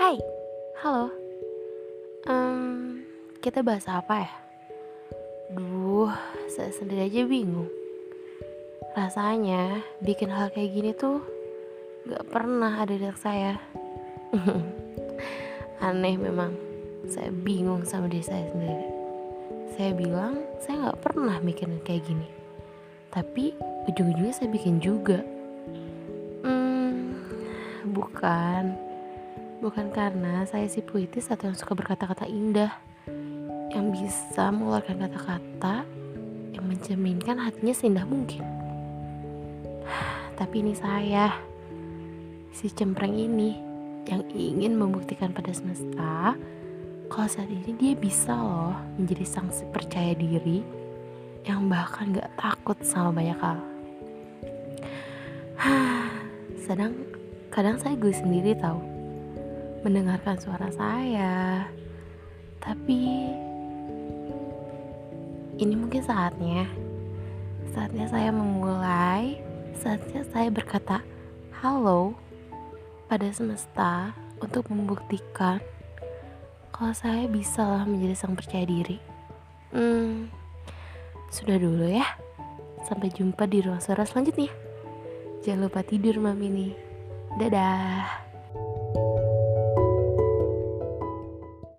Halo, Mmm, kita bahas apa ya? Duh, saya sendiri aja bingung. Rasanya bikin hal kayak gini tuh gak pernah ada di saya. Aneh memang, saya bingung sama diri saya sendiri. Saya bilang saya gak pernah mikirin kayak gini. Tapi ujung-ujungnya saya bikin juga. Hmm, bukan. Bukan karena saya si puitis atau yang suka berkata-kata indah yang bisa mengeluarkan kata-kata yang mencerminkan hatinya seindah mungkin. Tapi ini saya, si cempreng ini yang ingin membuktikan pada semesta kalau saat ini dia bisa loh menjadi sang si percaya diri yang bahkan gak takut sama banyak hal. Sedang kadang saya gue sendiri tahu mendengarkan suara saya. Tapi ini mungkin saatnya. Saatnya saya memulai, saatnya saya berkata halo pada semesta untuk membuktikan kalau saya bisa lah menjadi sang percaya diri. Hmm, sudah dulu ya. Sampai jumpa di ruang suara selanjutnya. Jangan lupa tidur, Mami nih. Dadah.